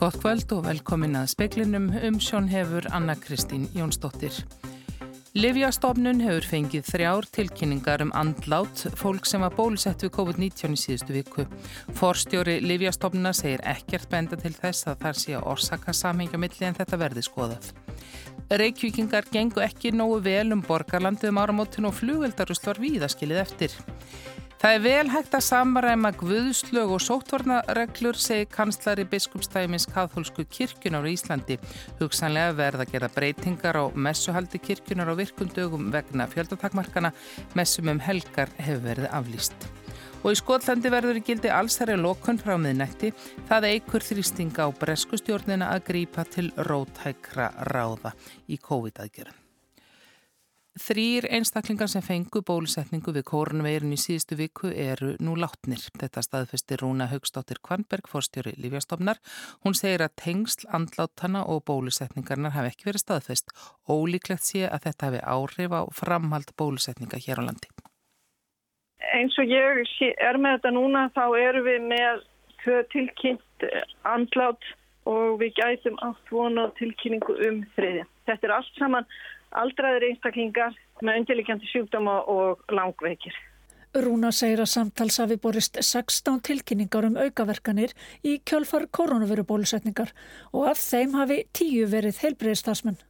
Gott kvöld og velkomin að speklinum um sjón hefur Anna Kristín Jónsdóttir. Livjastofnun hefur fengið þrjár tilkynningar um andlát fólk sem var bólusett við COVID-19 í síðustu viku. Forstjóri Livjastofnuna segir ekkert benda til þess að þar sé að orsaka samhengja milli en þetta verði skoðað. Reykvíkingar gengu ekki nógu vel um borgarlandið um áramótin og flugveldarust var víðaskilið eftir. Það er vel hægt að samræma guðslög og sótvarnareglur, segi kanslari biskupstæmins katholsku kirkjunar í Íslandi. Hugsanlega verða að gera breytingar á messuhaldi kirkjunar á virkundögum vegna fjöldatakmarkana, messum um helgar hefur verið aflýst. Og í Skotlandi verður í gildi allsherri lokun frá miðnætti, það eikur þrýstinga á breskustjórnina að grípa til rótækra ráða í COVID-aðgerðan. Þrýr einstaklingar sem fengu bólusetningu við kórnveirun í síðustu viku eru nú látnir. Þetta staðfesti Rúna Haugstóttir Kvanberg, fórstjóri Lífjastofnar. Hún segir að tengsl, andlátana og bólusetningarnar hafi ekki verið staðfest. Ólíklegt sé að þetta hafi áhrif á framhald bólusetninga hér á landi. Eins og ég er með þetta núna þá eru við með tilkynnt andlát og við gætum átt vona tilkynningu um þriði. Þetta er allt saman aldraðir einstaklingar með undirlikjandi sjúkdóma og langveikir. Rúna segir að samtals hafi borist 16 tilkynningar um aukaverkanir í kjölfar koronaviru bólusetningar og af þeim hafi tíu verið heilbreyðstasmenn.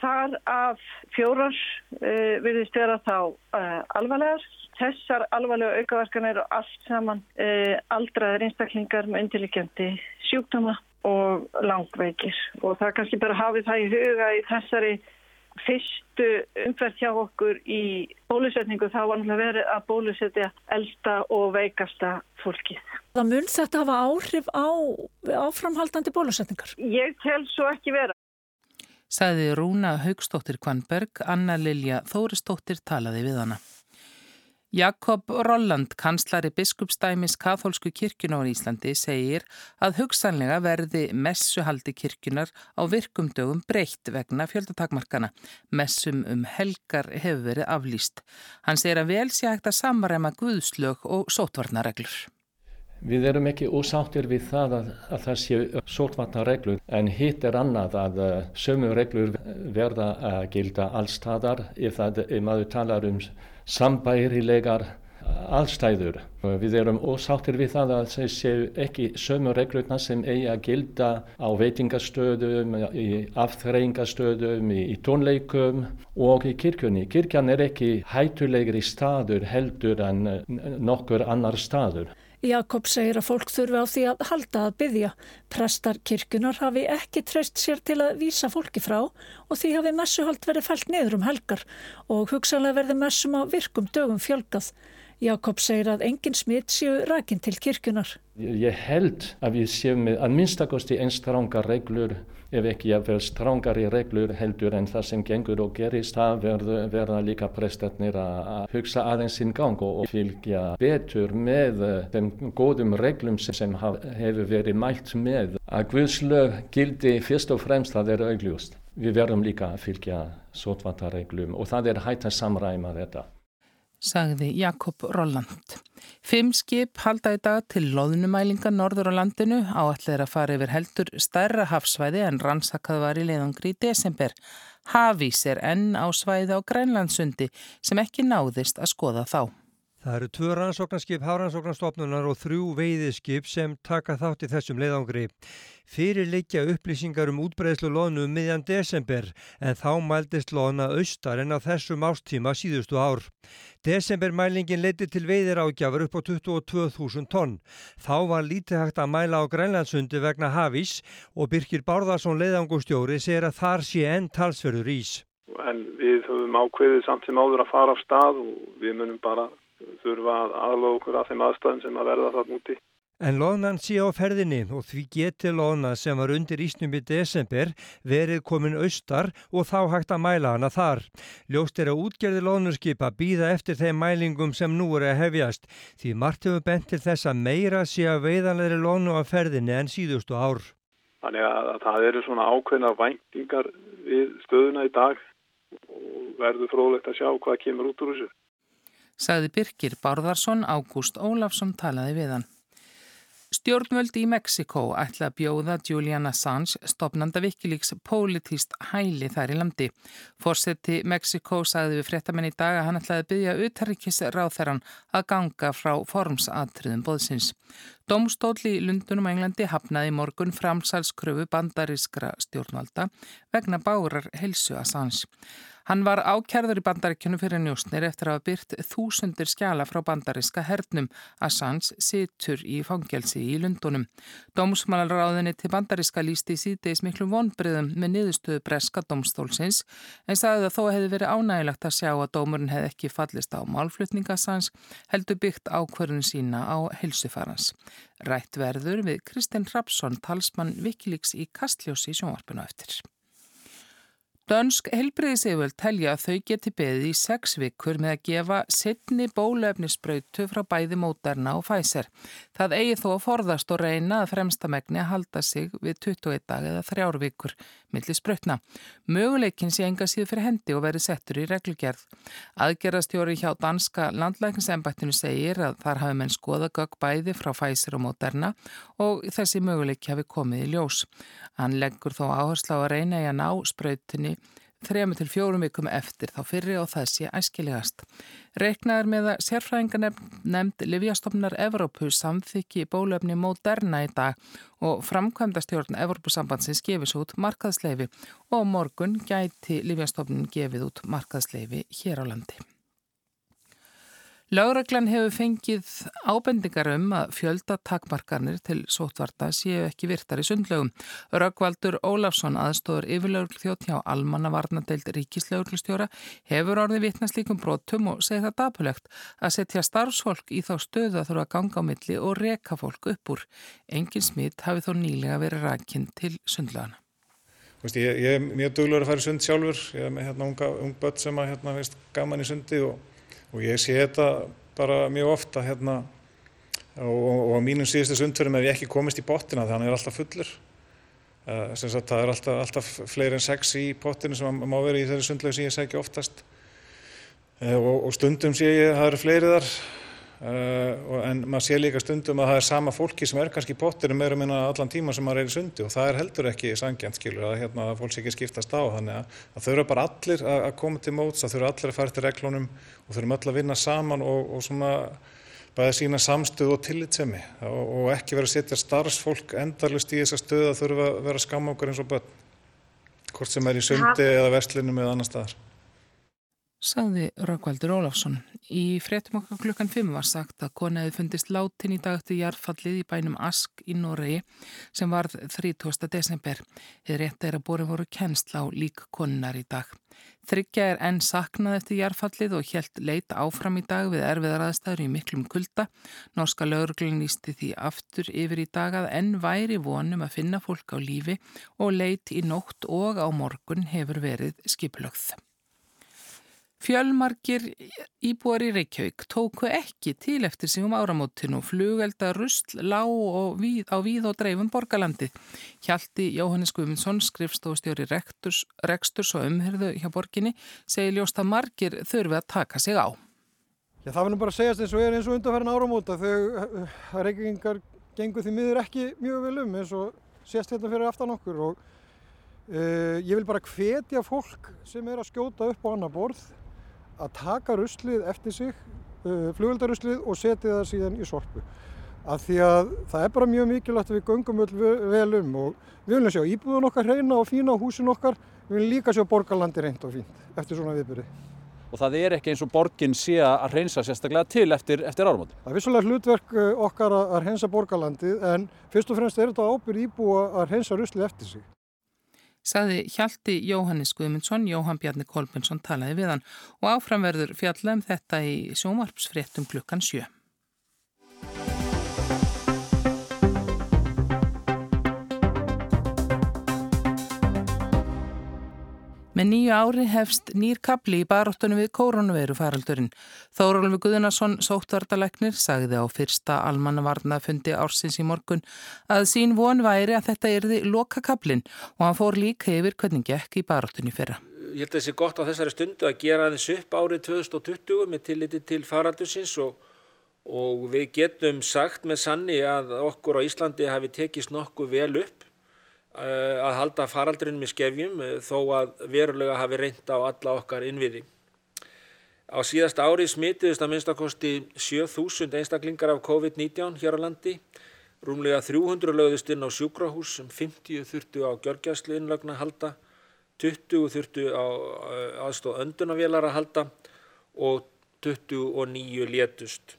Þar af fjórar uh, virðist vera þá uh, alvarlegar. Þessar alvarlega aukaverkanir eru allt saman uh, aldraðir einstaklingar með undirlikjandi sjúkdóma og langveikir og það kannski bara hafið það í huga í þessari fyrstu umferð hjá okkur í bólusetningu þá var náttúrulega verið að bólusetja elsta og veikasta fólkið. Það mun þetta hafa áhrif á áframhaldandi bólusetningar? Ég tel svo ekki vera. Saði Rúna Haugstóttir Kvanberg, Anna Lilja Þóristóttir talaði við hana. Jakob Rolland, kanslari biskupstæmis katholsku kirkjunar í Íslandi, segir að hugsanlega verði messuhaldi kirkjunar á virkum dögum breytt vegna fjöldatakmarkana. Messum um helgar hefur verið aflýst. Hann segir að vel sé hægt að samræma guðslög og sótvarnareglur. Við erum ekki ósáttir við það að, að það séu sótvarnareglur en hitt er annað að uh, sömu reglur verða að gilda allstæðar ef, ef maður talar um sambærilegar allstæður. Við erum ósáttir við það að það séu ekki sömu reglurna sem eigi að gilda á veitingastöðum, í afþreyingastöðum, í tónleikum og í kirkjunni. Kirkjan er ekki hættulegri staður heldur en nokkur annar staður. Jakob segir að fólk þurfi á því að halda að byggja. Prestar kirkunar hafi ekki treyst sér til að vísa fólki frá og því hafi messuhald verið fælt niður um helgar og hugsanlega verði messum á virkum dögum fjölgað. Jakob segir að engin smitt séu rækinn til kirkunar. Ég held að við séum með að minnstakosti einn stránga reglur ef ekki að vera strángari reglur heldur en það sem gengur og gerist það verða, verða líka prestarnir að hugsa aðeins sinn gang og fylgja betur með þeim góðum reglum sem hefur verið mælt með að Guðslög gildi fyrst og fremst það er augljúst. Við verðum líka að fylgja sótvantarreglum og það er hægt að samræma þetta sagði Jakob Rolland. Fimm skip halda í dag til loðnumælinga norður á landinu áallir að fara yfir heldur stærra hafsvæði en rannsakað var í leiðangri í desember. Hafís er enn á svæði á Grænlandsundi sem ekki náðist að skoða þá. Það eru tvö rannsóknarskip, hárannsóknarstofnunar og þrjú veiðiskip sem taka þátt í þessum leiðangri. Fyrir leikja upplýsingar um útbreðslu lónu um miðjan desember en þá mældist lóna austar en á þessum ástíma síðustu ár. Desembermælingin leiti til veiðir ágjafur upp á 22.000 tonn. Þá var lítið hægt að mæla á Grænlandsundi vegna hafís og Birkir Bárðarsson leiðangustjóri segir að þar sé enn talsverður ís. En við höfum ákveðið samt sem áður að fara á stað og við munum bara þurfa að aðloða okkur að þeim aðstæðum sem að verða það núti. En loðnan sé á ferðinni og því geti loðna sem var undir ísnum í desember verið komin austar og þá hægt að mæla hana þar. Ljóst er að útgerði loðnurskipa býða eftir þeim mælingum sem nú eru að hefjast því margt hefur bent til þess að meira sé að veiðanleiri loðnu á ferðinni en síðustu ár. Þannig að, að það eru svona ákveðna væntingar við stöðuna í dag og verður fróðlegt að sjá hvað kemur út úr þessu sagði Birkir Bárðarsson, Ágúst Ólafsson talaði við hann. Stjórnvöld í Mexiko ætla að bjóða Julian Assange stopnanda vikilíks pólitíst hæli þær í landi. Fórseti Mexiko sagði við fréttamenn í dag að hann ætlaði að byggja utarrikis ráþæran að ganga frá formsatriðum bóðsins. Dómstól í Lundunum og Englandi hafnaði morgun framsalskröfu bandarískra stjórnvalda vegna bárar helsu Assange. Hann var ákjærður í bandaríkjunum fyrir njóstnir eftir að hafa byrt þúsundir skjala frá bandaríska hernum. Assange situr í fangelsi í Lundunum. Dómsmálaráðinni til bandaríska lísti í síðdeis miklu vonbriðum með niðurstöðu breska domstólsins en sagði að þó hefði verið ánægilegt að sjá að dómurinn hefði ekki fallist á málflutninga Assange heldur byggt ákvörðun sína á hilsufarans. Rætt verður við Kristinn Rapsson, talsmann Vikilíks í Kastljósi sjónvarpinu eftir. Dönsk helbriðiseyföld telja að þau geti beðið í sex vikur með að gefa sittni bólefnisbrautu frá bæði mótarna og fæsir. Það eigi þó að forðast og reyna að fremstamegni að halda sig við 21 dag eða þrjár vikur millir sprutna. Möguleikin sé enga síðu fyrir hendi og verið settur í reglugerð. Aðgerastjóri hjá danska landlækningsembættinu segir að þar hafi menn skoða gögg bæði frá fæsir og mótarna og þessi möguleiki hafi komið í ljós. Hann leggur þó áherslu á að reyna í að ná sprautinni þrejum til fjórum vikum eftir þá fyrri og það sé æskilegast. Reiknaður með að sérfræðingar nefnd Livjastofnar Evrópu samþykki bólöfni Moderna í dag og framkvæmda stjórn Evrópusambandsins gefis út markaðsleifi og morgun gæti Livjastofnin gefið út markaðsleifi hér á landi. Láreglan hefur fengið ábendingar um að fjölda takmarkarnir til sótvarta séu ekki virtar í sundlögum. Röggvaldur Ólafsson aðstóður yfirlaugl þjótt hjá almannavarnadeild ríkislauglustjóra hefur orðið vitnast líkum brotum og segið það dapulegt að setja starfsfólk í þá stöðu að þurfa að ganga á milli og reka fólk upp úr. Engin smitt hafi þó nýlega verið rækinn til sundlögana. Ég, ég er mjög duglur að fara í sund sjálfur. Ég er með hérna, unga, ung börn sem að hérna, veist, gaman í sundi og og ég sé þetta bara mjög ofta hérna og á mínum síðustu sundferðum hef ég ekki komist í bottina þannig að hann er alltaf fullur. Uh, sagt, það er alltaf, alltaf fleiri en sex í pottinu sem má vera í þeirri sundlegu sem ég segja oftast. Uh, og, og stundum sé ég að það eru fleiri þar Uh, en maður sé líka stundum að það er sama fólki sem er kannski í pottinu meira minna allan tíma sem maður er í sundi og það er heldur ekki sangjant skilur að hérna að fólks ekki skiptast á þannig að, að þau eru bara allir að, að koma til móts að þau eru allir að fara til reglunum og þau eru öll að vinna saman og, og svona bæða sína samstöð og tillitsemi og, og ekki vera að setja starfsfólk endarlust í þessa stöð að þurfa að vera skam okkur eins og börn hvort sem er í sundi eða vestlinum eða annar staðar sagði Rökkvaldur Ólafsson. Í fréttum okkar klukkan 5 var sagt að kona hefði fundist látin í dag eftir jarfallið í bænum Ask í Noregi sem varð 30. desember. Þið rétt er að borin voru kennsla á lík konunar í dag. Þryggja er enn saknað eftir jarfallið og helt leit áfram í dag við erfiðaraðstæður í miklum kulda. Norska lögurglun nýsti því aftur yfir í dag að enn væri vonum að finna fólk á lífi og leit í nótt og á morgun hefur verið skipulögð. Fjölmarkir íbúar í Reykjavík tóku ekki til eftir sig um áramótinu og flugelda rustl, lág á víð og dreifum borgarlandi. Hjalti Jóhannes Guðmundsson, skrifstofstjóri reksturs, reksturs og umherðu hjá borginni, segir ljóst að margir þurfi að taka sig á. Já, það verður bara að segjast eins og er eins og undanferðin áramóta þegar uh, Reykjavíkingar gengur því miður ekki mjög vel um eins og sést hérna fyrir aftan okkur og uh, ég vil bara hvetja fólk sem er að skjóta upp á annar borð að taka ruslið eftir sig, uh, flugöldaruslið og setja það síðan í sorpu. Af því að það er bara mjög mikilvægt að við göngum öll vel um og við viljum sjá íbúðun okkar hreina og fína á húsin okkar, við viljum líka sjá borgarlandi reynd og fínt eftir svona viðbyrði. Og það er ekki eins og borginn sé að reynsa sérstaklega til eftir, eftir árumóti? Það er vissulega hlutverk uh, okkar að reynsa borgarlandið en fyrst og fremst er þetta ábyrð íbúa að reynsa ruslið eftir sig sagði Hjalti Jóhannes Guðmundsson, Jóhann Bjarni Kolbjörnsson talaði við hann og áframverður fjalla um þetta í sjómarpsfréttum klukkan sjö. Með nýju ári hefst nýr kapli í baróttunum við koronaviru faraldurinn. Þórólfi Guðunarsson, sóttvartalegnir, sagði á fyrsta almannavarnafundi ársins í morgun að sín von væri að þetta erði loka kaplinn og hann fór líka yfir hvernig gekk í baróttunni fyrra. Ég held að þessi gott á þessari stundu að gera þess upp árið 2020 með tilliti til faraldursins og, og við getum sagt með sanni að okkur á Íslandi hafi tekist nokkuð vel upp að halda faraldrinum í skefjum uh, þó að verulega hafi reynd á alla okkar innviði. Á síðasta ári smitiðist að minnstakosti 7000 einstaklingar af COVID-19 hér á landi. Rúmlega 300 lögðust inn á sjúkrahús sem 50 þurftu á gjörgjæslu innlögna halda, 20 þurftu á aðstóð öndunavélar að halda og 29 létust.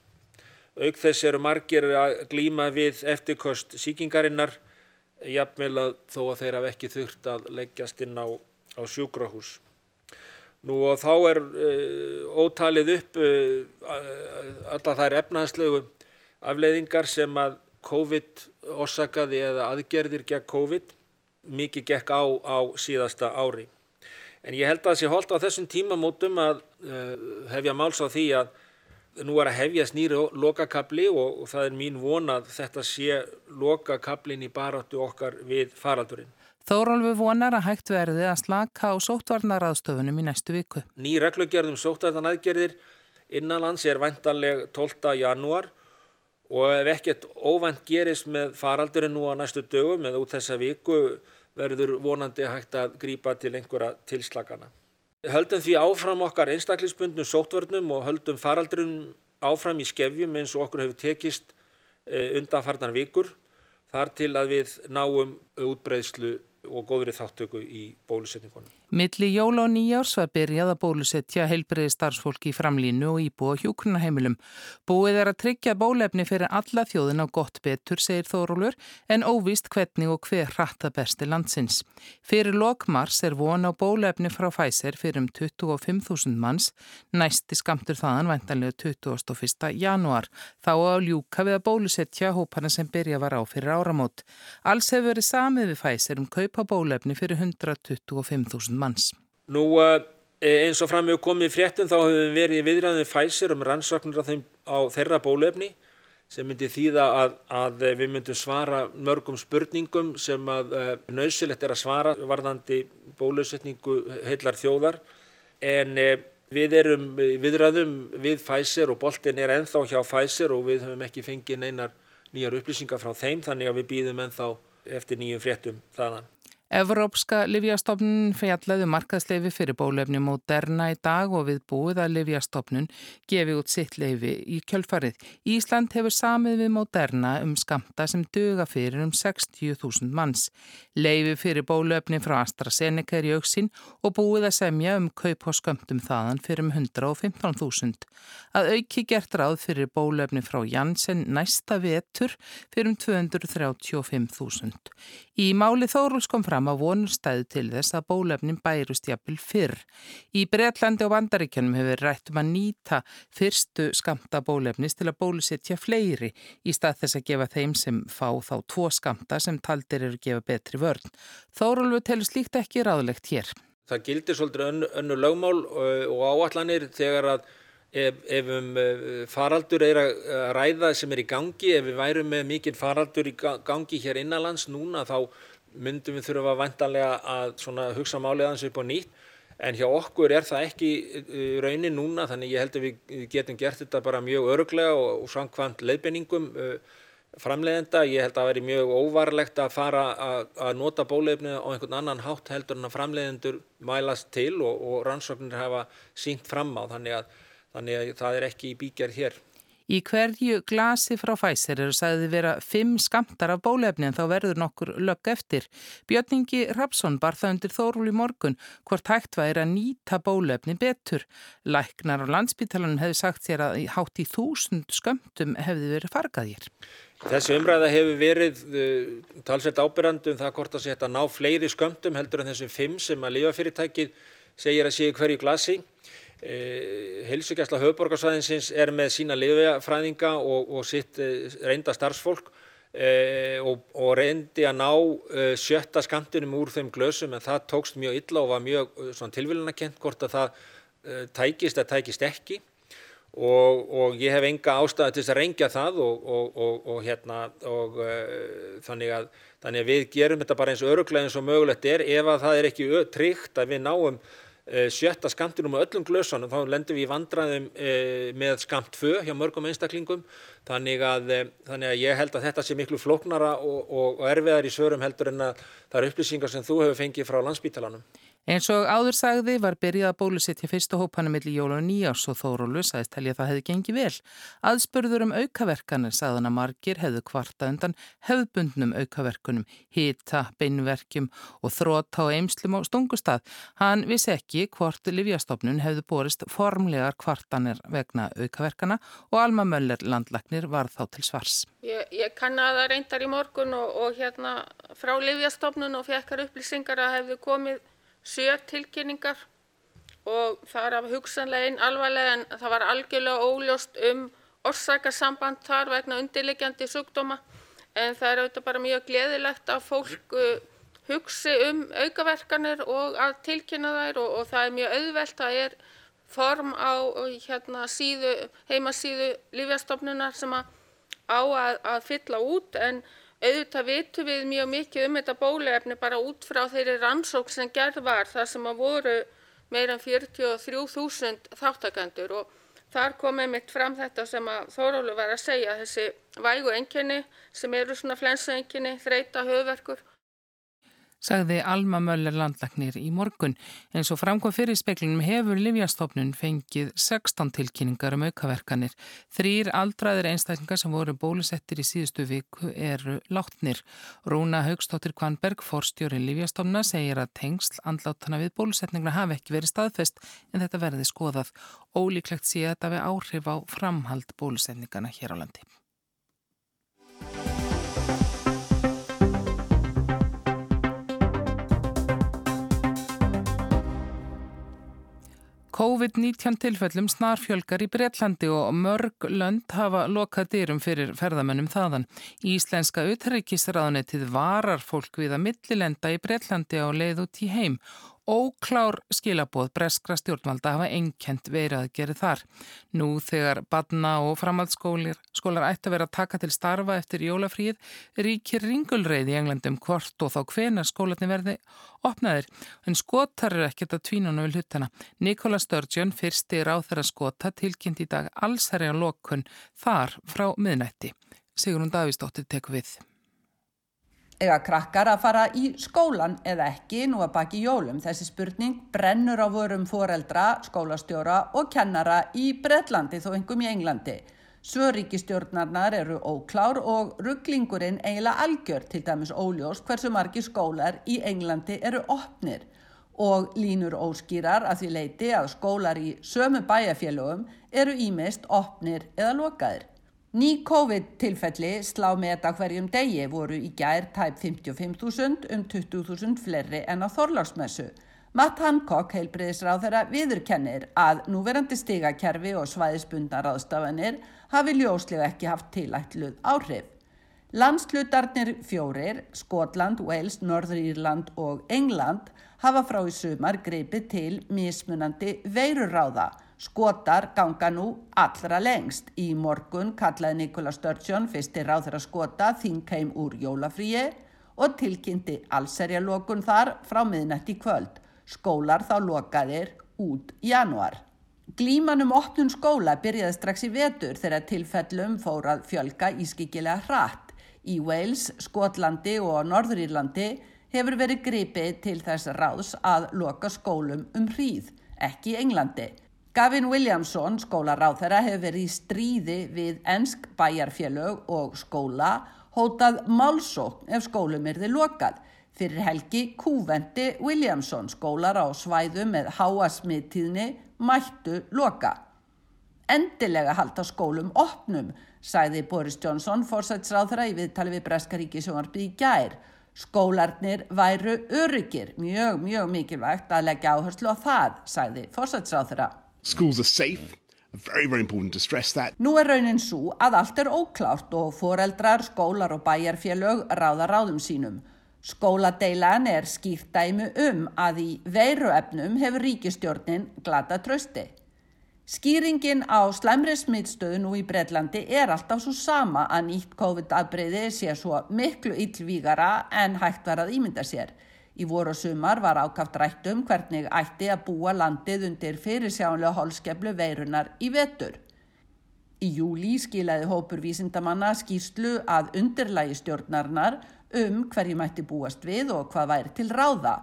Auk þess eru margir að glýma við eftirkost síkingarinnar, jafnvel að þó að þeir hafa ekki þurft að leggjast inn á, á sjúkrahús. Nú og þá er uh, ótalið upp uh, alla þær efnahagslegu afleiðingar sem að COVID orsakaði eða aðgerðir gegn COVID mikið gekk á á síðasta ári. En ég held að það sé holdt á þessum tímamótum að uh, hefja máls á því að nú er að hefja snýri lokakabli og, og það er mín von að þetta sé lokakablin í baráttu okkar við faraldurinn. Þórólfi vonar að hægt verði að slaka á sóttvarnaraðstöfunum í næstu viku. Ný reglugjörðum sóttvarnaraðgerðir innanlands er væntanleg 12. janúar og ef ekkert óvænt gerist með faraldurinn nú á næstu dögum eða út þessa viku verður vonandi hægt að grýpa til einhverja tilslagana. Höldum því áfram okkar einstaklisbundnum sóttvörnum og höldum faraldurinn áfram í skefjum eins og okkur hefur tekist eh, undanfarnar vikur þar til að við náum útbreyðslu og góðri þáttöku í bólusetningunum. Milli jóla og nýjárs var byrjað að bólusetja heilbreyði starfsfólki í framlínu og íbúa hjókunaheimilum. Búið er að tryggja bólefni fyrir alla þjóðin á gott betur, segir Þórólur, en óvíst hvernig og hver hratta besti landsins. Fyrir lokmars er von á bólefni frá Pfizer fyrir um 25.000 manns, næsti skamtur þaðan væntanlega 21. januar. Þá á ljúka við að bólusetja hópana sem byrja var á fyrir áramót. Alls hefur verið samið við Pfizer um kaupa bólefni fyrir 125.000 manns. Nú eh, eins og fram með komið fréttum þá hefur við verið í viðræðinu fæsir um rannsóknir á, á þeirra bólefni sem myndi þýða að, að við myndum svara mörgum spurningum sem að eh, nöysilegt er að svara varðandi bólusetningu heillar þjóðar en uh, við erum viðræðum við Pfizer og boltin er enþá hjá Pfizer og við höfum ekki fengið neinar nýjar upplýsingar frá þeim þannig að við býðum enþá eftir nýjum fréttum þaðan. Evrópska Livjastofnun fjallaði um markaðsleifi fyrir bólefni Moderna í dag og við búið að Livjastofnun gefi út sitt leifi í kjölfarið. Ísland hefur samið við Moderna um skamta sem duga fyrir um 60.000 manns. Leifi fyrir bólefni frá AstraZeneca er í auksin og búið að semja um kaup og skamtum þaðan fyrir um 115.000. Að auki gert ráð fyrir bólefni frá Janssen næsta vetur fyrir um 235.000. Í máli Þóruls kom fram að vonur stæðu til þess að bólefnin bærust jafnvel fyrr. Í Breitlandi og Vandaríkjunum hefur rætt um að nýta fyrstu skamta bólefnis til að bólusetja fleiri í stað þess að gefa þeim sem fá þá tvo skamta sem taldir eru að gefa betri vörn. Þórulfu telur slíkt ekki ráðlegt hér. Það gildir svolítið önnu, önnu lögmál og áallanir þegar að ef, ef um eh, faraldur er að ræða sem er í gangi, ef við værum með mikinn faraldur í gangi hér innanlands núna þá myndum við þurfa vantanlega að hugsa málið aðeins upp á nýtt en hjá okkur er það ekki eh, raunin núna þannig ég held að við getum gert þetta bara mjög öruglega og, og samkvæmt leiðbenningum uh, framleiðenda. Ég held að það veri mjög óvarlegt að fara að nota bólefni á einhvern annan hátt heldur en að framleiðendur mælast til og, og rannsóknir hafa sínt fram á þannig að þannig að það er ekki í bíkjar hér. Í hverju glasi frá Pfizer eru sagðið vera fimm skamtar af bólefni en þá verður nokkur lögg eftir. Björningi Rapsson bar það undir þórúli morgun hvort hægt væri að nýta bólefni betur. Læknar á landsbytalanum hefði sagt sér að hátt í þúsund skamtum hefði verið fargað hér. Þessi umræða hefur verið uh, talsett ábyrrandum það hvort að setja ná fleiri skamtum heldur en þessum fimm sem að lifafyrirtækið segir að séu hverju glasi. Eh, Heilsugjastla höfuborgarsvæðinsins er með sína lifjafræðinga og, og sitt eh, reynda starfsfólk e, og, og reyndi að ná e, sjötta skamtunum úr þeim glösum en það tókst mjög illa og var mjög tilvílunarkent hvort að það e, tækist eða tækist ekki. Og, og ég hef enga ástæði til þess að reyngja það og hérna og þannig að, þannig að við gerum þetta bara eins öruglega eins og mögulegt er ef að það er ekki tryggt að við náum Eh, sjötta skamtinum á öllum glösunum þá lendum við í vandraðum eh, með skamt 2 hjá mörgum einstaklingum þannig að, eh, þannig að ég held að þetta sé miklu flóknara og, og, og erfiðar í svörum heldur en að það eru upplýsingar sem þú hefur fengið frá landsbítalanum. Eins og áður sagði var byrjað að bólusetja fyrstu hópanum millir jól og nýjás og Þórólu sagðist telja að það hefði gengið vel. Aðspurður um aukaverkanir sagðan að margir hefðu kvarta undan hefðbundnum aukaverkunum, hita, beinverkjum og þróta og eimslum á stungustad. Hann vissi ekki hvort Livjastofnun hefðu borist formlegar kvartanir vegna aukaverkana og Alma Möller landlagnir var þá til svars. Ég, ég kannaði það reyndar í morgun og, og hérna frá Livjastofnun og fekkar upplýsingar að hefðu komið sjö tilkynningar og það er af hugsanlega einn alvarlega en það var algjörlega óljóst um orsakasamband þar vegna undirliggjandi sjúkdóma. En það er auðvitað bara mjög gleðilegt að fólk uh, hugsi um aukaverkanir og að tilkynna þær og, og það er mjög auðvelt, það er form á hérna, síðu, heimasíðu lífjastofnunar sem að á að, að fylla út en Auðvitað vitum við mjög mikið um þetta bóluefni bara út frá þeirri rannsók sem gerð var þar sem að voru meira en 43.000 þáttakandur og þar komið mitt fram þetta sem að Þórólu var að segja þessi vægu enginni sem eru svona flensu enginni, þreita, höfverkur sagði Alma Möller landlagnir í morgun. En svo framkvæm fyrir speklinum hefur Livjastofnun fengið 16 tilkynningar um aukaverkanir. Þrýr aldraðir einstaklingar sem voru bólusettir í síðustu viku eru látnir. Rúna Haugstóttir Kvanberg, forstjóri Livjastofna, segir að tengsl andlátana við bólusetninguna hafi ekki verið staðfest en þetta verði skoðað. Ólíklegt sé að þetta við áhrif á framhald bólusetningana hér á landi. COVID-19 tilfellum snarfjölgar í Breitlandi og mörg lönd hafa lokað dyrum fyrir ferðamönnum þaðan. Íslenska utryggisraðanettið varar fólk við að millilenda í Breitlandi á leið út í heim Óklár skilaboð breskra stjórnvalda hafa einkent verið að gera þar. Nú þegar badna og framhaldsskólar skólar ætti að vera að taka til starfa eftir jólafríð ríkir ringulreið í Englandum hvort og þá hvenar skólatni verði opnaðir. En skotar eru ekkert að tvínuna við hlutana. Nikola Sturgeon, fyrsti ráð þeirra skota, tilkynnt í dag allsherja lokun þar frá miðnætti. Sigrun Davísdóttir teku við. Ega krakkar að fara í skólan eða ekki nú að baki jólum. Þessi spurning brennur á vorum foreldra, skólastjóra og kennara í Breitlandi þó engum í Englandi. Svöríkistjórnarnar eru óklár og rugglingurinn eiginlega algjör til dæmis óljós hversu margi skólar í Englandi eru opnir og línur óskýrar að því leiti að skólar í sömu bæjarfélögum eru ímist opnir eða lokaðir. Ný COVID-tilfelli slá með þetta hverjum degi voru í gær tæp 55.000 um 20.000 flerri en á Þorláksmessu. Matt Hancock, heilbriðisráð þeirra, viðurkennir að núverandi stigakerfi og svæðisbundar ráðstafanir hafi ljóslega ekki haft tilætluð áhrif. Landslutarnir fjórir, Skotland, Wales, Norður-Írland og England hafa frá í sumar greipið til mismunandi veiruráða Skotar ganga nú allra lengst. Í morgun kallaði Nikola Sturgeon fyrstir ráð þeirra skota þingheim úr jólafríi og tilkynnti allserjalokun þar frá miðnætt í kvöld. Skólar þá lokaðir út januar. Glímanum 8. skóla byrjaði strax í vetur þegar tilfellum fórað fjölga ískikilega hratt. Í Wales, Skotlandi og Norðurírlandi hefur verið gripið til þess ráðs að loka skólum um hríð, ekki Englandi. Gavin Williamson, skólaráþæra, hefur verið í stríði við ennsk bæjarfélög og skóla hótað málsókn ef skólum er þið lokað. Fyrir helgi kúvendi Williamson skólar á svæðu með háasmiðtíðni mættu loka. Endilega halda skólum opnum, sæði Boris Johnson, fórsætsráþæra í viðtali við Breskaríki sjónarbyði í gær. Skólarnir væru öryggir, mjög, mjög mikilvægt að leggja áherslu á það, sæði fórsætsráþæra. Schools are safe. Very, very important to stress that. Nú er raunin svo að allt er óklárt og foreldrar, skólar og bæjarfélög ráða ráðum sínum. Skóladeilan er skýrt dæmi um að í veiruefnum hefur ríkistjórnin glata trösti. Skýringin á slæmri smittstöðu nú í Breitlandi er alltaf svo sama að nýtt COVID-afbreyði sé svo miklu yllvígara en hægt var að ímynda sér. Í voru sumar var ákaft rættum hvernig ætti að búa landið undir fyrirsjánlega holskeflu veirunar í vetur. Í júli skilaði hópur vísindamanna skýrslu að undirlægi stjórnarnar um hverju mætti búast við og hvað væri til ráða.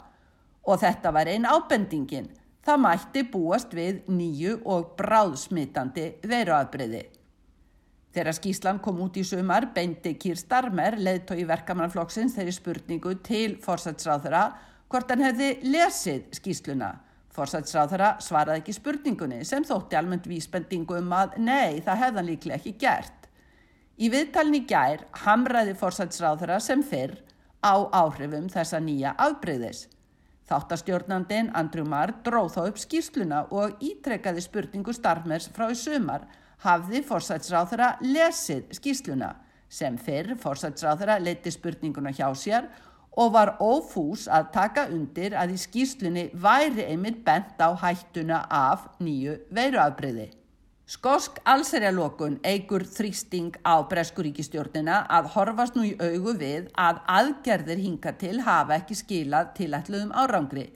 Og þetta var einn ábendingin. Það mætti búast við nýju og bráðsmitandi veiruafbreyði. Þegar skýslan kom út í sumar beindi Kýr Starmer, leðtói verkamannaflokksins, þeirri spurningu til forsætsráðara hvort hann hefði lesið skýsluna. Forsætsráðara svaraði ekki spurningunni sem þótti almennt vísbendingu um að nei, það hefðan líklega ekki gert. Í viðtalni gær hamraði forsætsráðara sem fyrr á áhrifum þessa nýja afbreyðis. Þáttastjórnandin Andrew Marr dróð þá upp skýrsluna og ítrekkaði spurningu Starmers frá í sumar hafði forsætsráðara lesið skýrsluna sem fyrr forsætsráðara leiti spurninguna hjá sér og var ófús að taka undir að í skýrslunni væri einmitt bent á hættuna af nýju veiruafbreyði. Skosk allserjalokun eigur þrýsting á Breskuríkistjórnina að horfast nú í augu við að aðgerðir hinga til hafa ekki skilað tilætluðum árangri.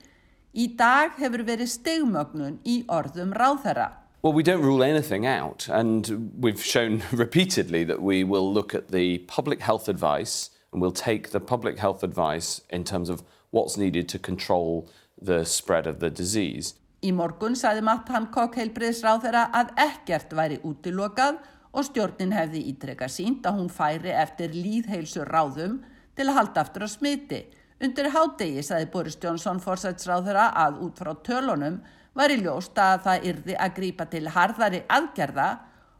Í dag hefur verið stegmögnun í orðum ráðherra. Well, we don't rule anything out, and we've shown repeatedly that we will look at the public health advice and we'll take the public health advice in terms of what's needed to control the spread of the disease. Í morgun sagði Matt Hancock heilbriðsráð þeirra að ekkert væri útilokað og stjórnin hefði ítrekka sínt að hún færi eftir líðheilsu ráðum til að halda aftur á smiti. Undir hádegi sagði Boris Johnson fórsætsráð þeirra að út frá tölunum var í ljóst að það yrði að grípa til harðari aðgerða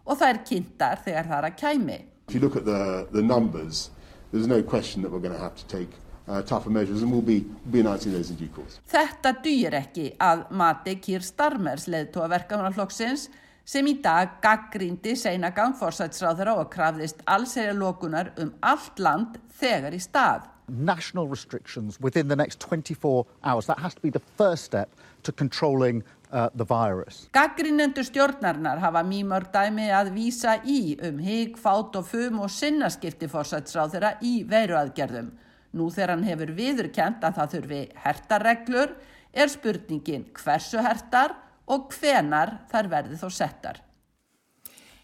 og það er kynntar þegar það er að kæmi. If you look at the, the numbers, there's no question that we're going to have to take uh, tougher measures and we'll be, be announcing those in due course. Þetta dýr ekki að mati Kýr Starmers leðtóa verkamannaflokksins sem í dag gaggrindi seinagang fórsætsráðara og krafðist allsæri lokunar um allt land þegar í stað. National restrictions within the next 24 hours, that has to be the first step to controlling uh. Gaggrinendur stjórnarnar hafa mýmörg dæmi að vísa í um higg, fát og fum og sinnaskipti fórsætsráðara í veiruaðgerðum. Nú þegar hann hefur viðurkent að það þurfi hertarreglur er spurningin hversu hertar og hvenar þær verði þó settar.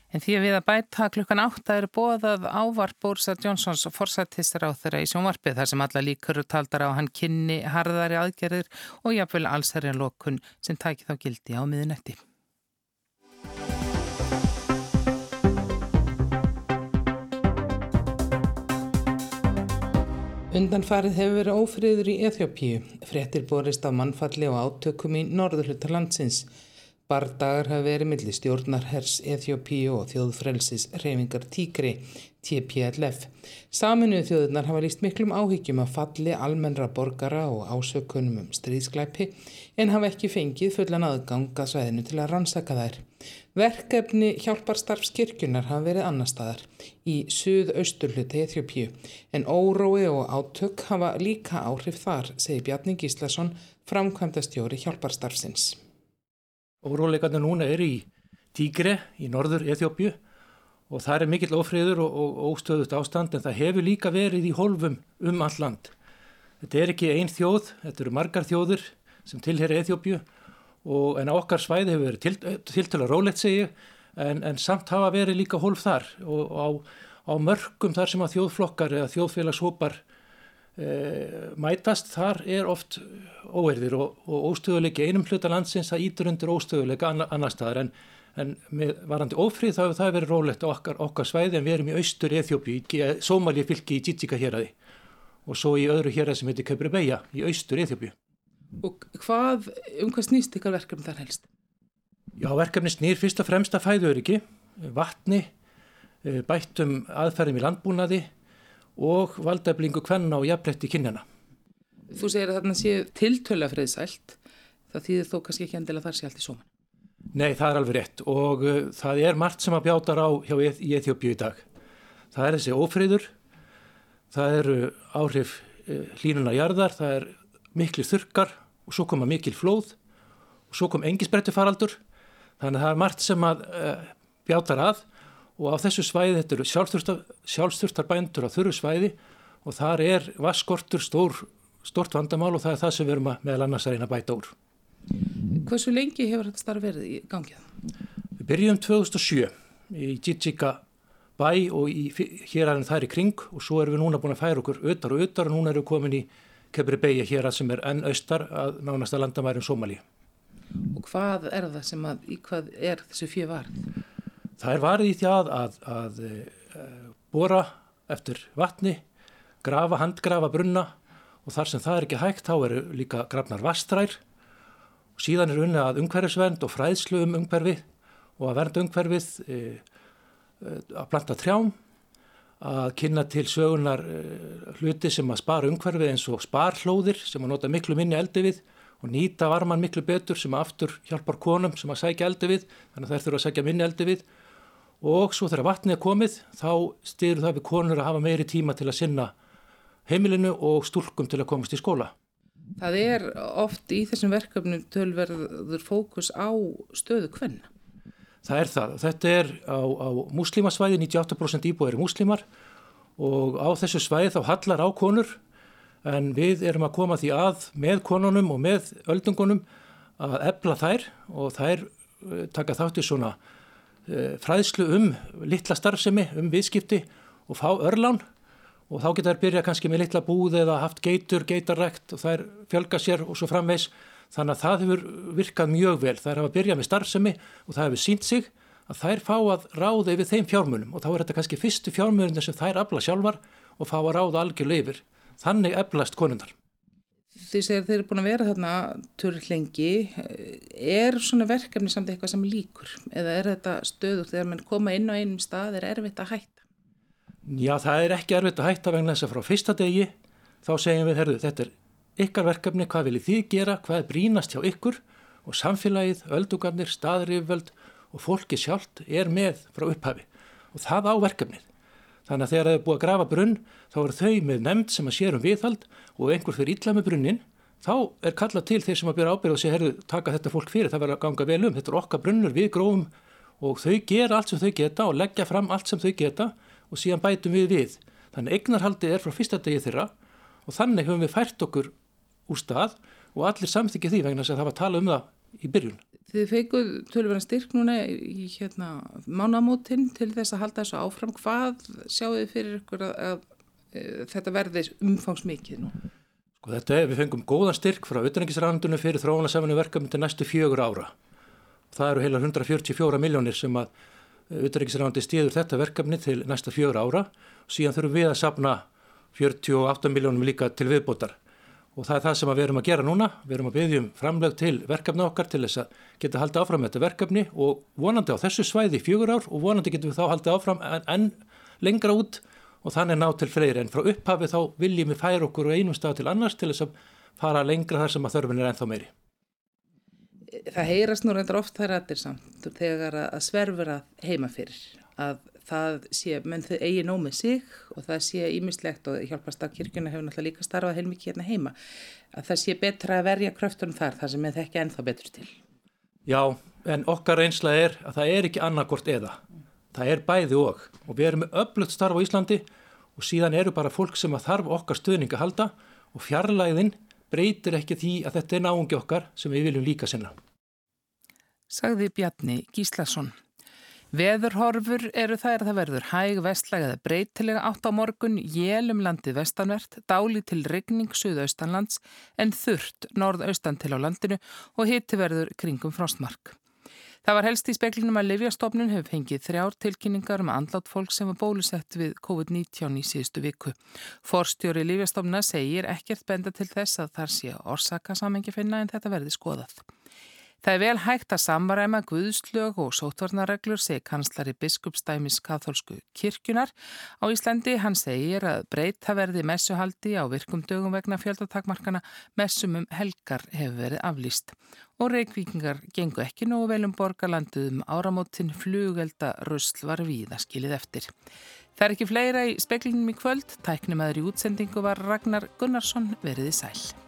En því að við að bæta klukkan átta eru bóðað ávarp Bórsa Jónsons og forsættistur á þeirra í sjónvarpið þar sem alla líkur taldar á hann kynni harðari aðgerðir og jáfnvel allsherja lokun sem tæki þá gildi á miðunetti. Undanfarið hefur verið ófriður í Eþjópíu. Frettir borist af mannfalli og átökum í norðurhlutar landsins. Bardagar hafa verið millir stjórnarhers Eþjópíu og þjóðfrelsis reyfingar Tíkri, TPLF. Saminuð þjóðunar hafa líst miklum áhyggjum að falli almennra borgara og ásökunum um stríðsklæpi en hafa ekki fengið fullan aðgang að svæðinu til að rannsaka þær. Verkefni hjálparstarfskirkjunar hafa verið annar staðar í suðausturluti Eþjópíu en órói og átök hafa líka áhrif þar, segir Bjarni Gíslason, framkvæmda stjóri hjálparstarfsins. Óróleikarnir núna er í Tígre í norður Eþjópíu og það er mikill ofriður og, og óstöðust ástand en það hefur líka verið í hólfum um all land. Þetta er ekki einn þjóð, þetta eru margar þjóður sem tilhera Eþjópíu og en okkar svæði hefur verið til, tiltöla rólegt segju en, en samt hafa verið líka hólf þar og, og á, á mörgum þar sem að þjóðflokkar eða þjóðfélagshópar mætast þar er oft óerðir og, og óstöðuleiki einum hluta landsins að ítur undir óstöðuleika annar, staðar en, en varandi ófrið þá hefur það verið rólegt okkar, okkar svæði en við erum í austur Eþjópi, í Sómalíu fylki í Tjitsika héræði og svo í öðru héræði sem heitir Kaupri Beja í austur Eþjópi. Og hvað, um hvað snýst ykkar verkefni þar helst? Já, verkefni snýr fyrst og fremst að fæðuriki, vatni, bættum aðferðum í landbúnaði og valdeflingu kvenna og jafnletti kynjana. Þú segir að þarna séu tiltöla friðsælt, það þýðir þó kannski ekki endilega þar sé allt í sóman. Nei, það er alveg rétt og uh, það er margt sem að bjátar á hjá e í dag. Það er þessi ófriður, það eru áhrif uh, hlínuna jarðar, það er miklu þurkar og svo koma mikil flóð og svo kom engisbrettufaraldur þannig að það er margt sem að uh, bjátar að og á þessu svæði þetta eru sjálfsturtar bændur á þurru svæði og þar er vaskortur stór stort vandamál og það er það sem við erum að meðal annars að reyna að bæta úr. Hversu lengi hefur þetta starf verið í gangið? Við byrjum 2007 í Jitsika bæ og í, hér aðeins þær í kring og svo erum við núna búin að færa okkur öðar og öðar og núna erum við komin í Kebri beigja hér að sem er enn austar að nánast að landamærum Sómalí. Og hvað er það sem að, í hvað er þessu fjö varð? Það er varð í því að, að, að e, bóra eftir vatni, grafa, handgrafa brunna og þar sem það er ekki hægt þá eru líka grafnar vastrær og síðan er unni að umhverfisvend og fræðslu um umhverfið og að vernda umhverfið e, e, að planta trjám að kynna til sögunar uh, hluti sem að spara umhverfið eins og sparhlóðir sem að nota miklu minni eldi við og nýta varman miklu betur sem aftur hjálpar konum sem að sækja eldi við. Þannig að þær þurfa að sækja minni eldi við og svo þegar vatnið er komið þá styrur það við konur að hafa meiri tíma til að sinna heimilinu og stúlkum til að komast í skóla. Það er oft í þessum verkefnum tölverður fókus á stöðu hvenna. Það er það. Þetta er á, á muslimasvæði, 98% íbúið eru muslimar og á þessu svæði þá hallar á konur en við erum að koma því að með konunum og með öldungunum að ebla þær og þær eh, taka þátt í svona fræðslu um litla starfsemi, um viðskipti og fá örlán og þá geta þær byrja kannski með litla búð eða haft geitur, geitarrekt og þær fjölga sér og svo framvegs Þannig að það hefur virkað mjög vel. Það er að byrja með starfsemi og það hefur sínt sig að þær fá að ráða yfir þeim fjármunum og þá er þetta kannski fyrstu fjármunum sem þær afla sjálfar og fá að ráða algjörlega yfir. Þannig eflast konundar. Því segir þeir eru búin að vera þarna törl lengi. Er svona verkefni samt eitthvað sem líkur? Eða er þetta stöðugt þegar mann koma inn á einum stað er erfitt að hætta? Já, það er ekki erfitt að hætta vegna þess að frá fyrsta degi þá segjum við, herru, þetta er ykkar verkefni, hvað viljið þið gera, hvað er brínast hjá ykkur og samfélagið, öldugarnir, staðriföld og fólki sjálft er með frá upphafi og það á verkefnið. Þannig að þegar það er búið að grafa brunn þá er þau með nefnd sem að sérum viðhald og einhver fyrir illa með brunnin þá er kallað til þeir sem að byrja ábyrð og sé herru taka þetta fólk fyrir, það verður að ganga vel um, þetta er okkar brunnur við grófum og þau gera allt sem þau geta og leggja fram allt sem þau geta og síðan bætum við við. Þannig eignarhaldi er frá fyrsta degi þeirra og þannig höfum við fært okkur úr stað og allir samþykja því vegna að það var að tala um það í byrjun. Þið feikuð tölurverðan styrk núna í hérna, mánamótin til þess að halda þessu áfram. Hvað sjáu þið fyrir ykkur að, að, að e, þetta verði umfangsmikið nú? Sko þetta er, við fengum góðan styrk frá auðvenningisrandunum fyrir þróunarsaminu verkefni til næstu fjögur ára. Það eru heila 144 miljónir sem að auðvenningisrandi stíður þetta verkefni til næsta fjögur ára og síðan þurfum við að sapna 48 miljónum líka til viðbótar og það er það sem við erum að gera núna. Við erum að byggja um framleg til verkefni okkar til þess að geta haldið áfram með þetta verkefni og vonandi á þessu svæði í fjögur ár og vonandi getum við þá haldið áfram en, en lengra út og þannig ná til fleiri en frá upphafi þá viljum við færa okkur á einum stað til annars til þess að fara lengra þar sem að þörfin er ennþá meiri. Það heyrast nú reyndar oft þær aðeins samt þegar að sverfur að heima fyrir að það sé, menn þau eigi nómið sig og það sé ímislegt og hjálpastakirkjuna hefur náttúrulega líka starfað heilmikið hérna heima, að það sé betra að verja kröftunum þar, það sem er ekki ennþá betur til. Já, en okkar einsla er að það er ekki annarkort eða, það er bæði og og við erum með öflugt starf á Íslandi og síðan eru bara fólk sem að þarf okkar stöðning að halda og fjarlæðin breytir ekki því að þetta er náungi okkar sem við viljum líka sinna. Sagði Bjarni Gíslason. Veðurhorfur eru þær að það verður hæg vestlæg eða breytilega átt á morgun, jélum landið vestanvert, dáli til regning suðaustanlands en þurrt norðaustan til á landinu og hitti verður kringum frostmark. Það var helst í speklinum að Livjastofnun hefur fengið þrjár tilkynningar um andlátt fólk sem var bólusett við COVID-19 í síðustu viku. Forstjóri Livjastofnuna segir ekkert benda til þess að þar sé orsaka samengi finna en þetta verði skoðað. Það er vel hægt að samvaræma guðslög og sótvarnarreglur, segi kanslari biskupstæmis katholsku kirkjunar. Á Íslandi hann segir að breyta verði messuhaldi á virkum dögum vegna fjöldatakmarkana messum um helgar hefur verið aflýst. Og reykvíkingar gengu ekki nógu vel um borgarlanduð um áramótin flugelda rusl var víða skilið eftir. Það er ekki fleira í speklinum í kvöld. Tæknum aður í útsendingu var Ragnar Gunnarsson veriði sæl.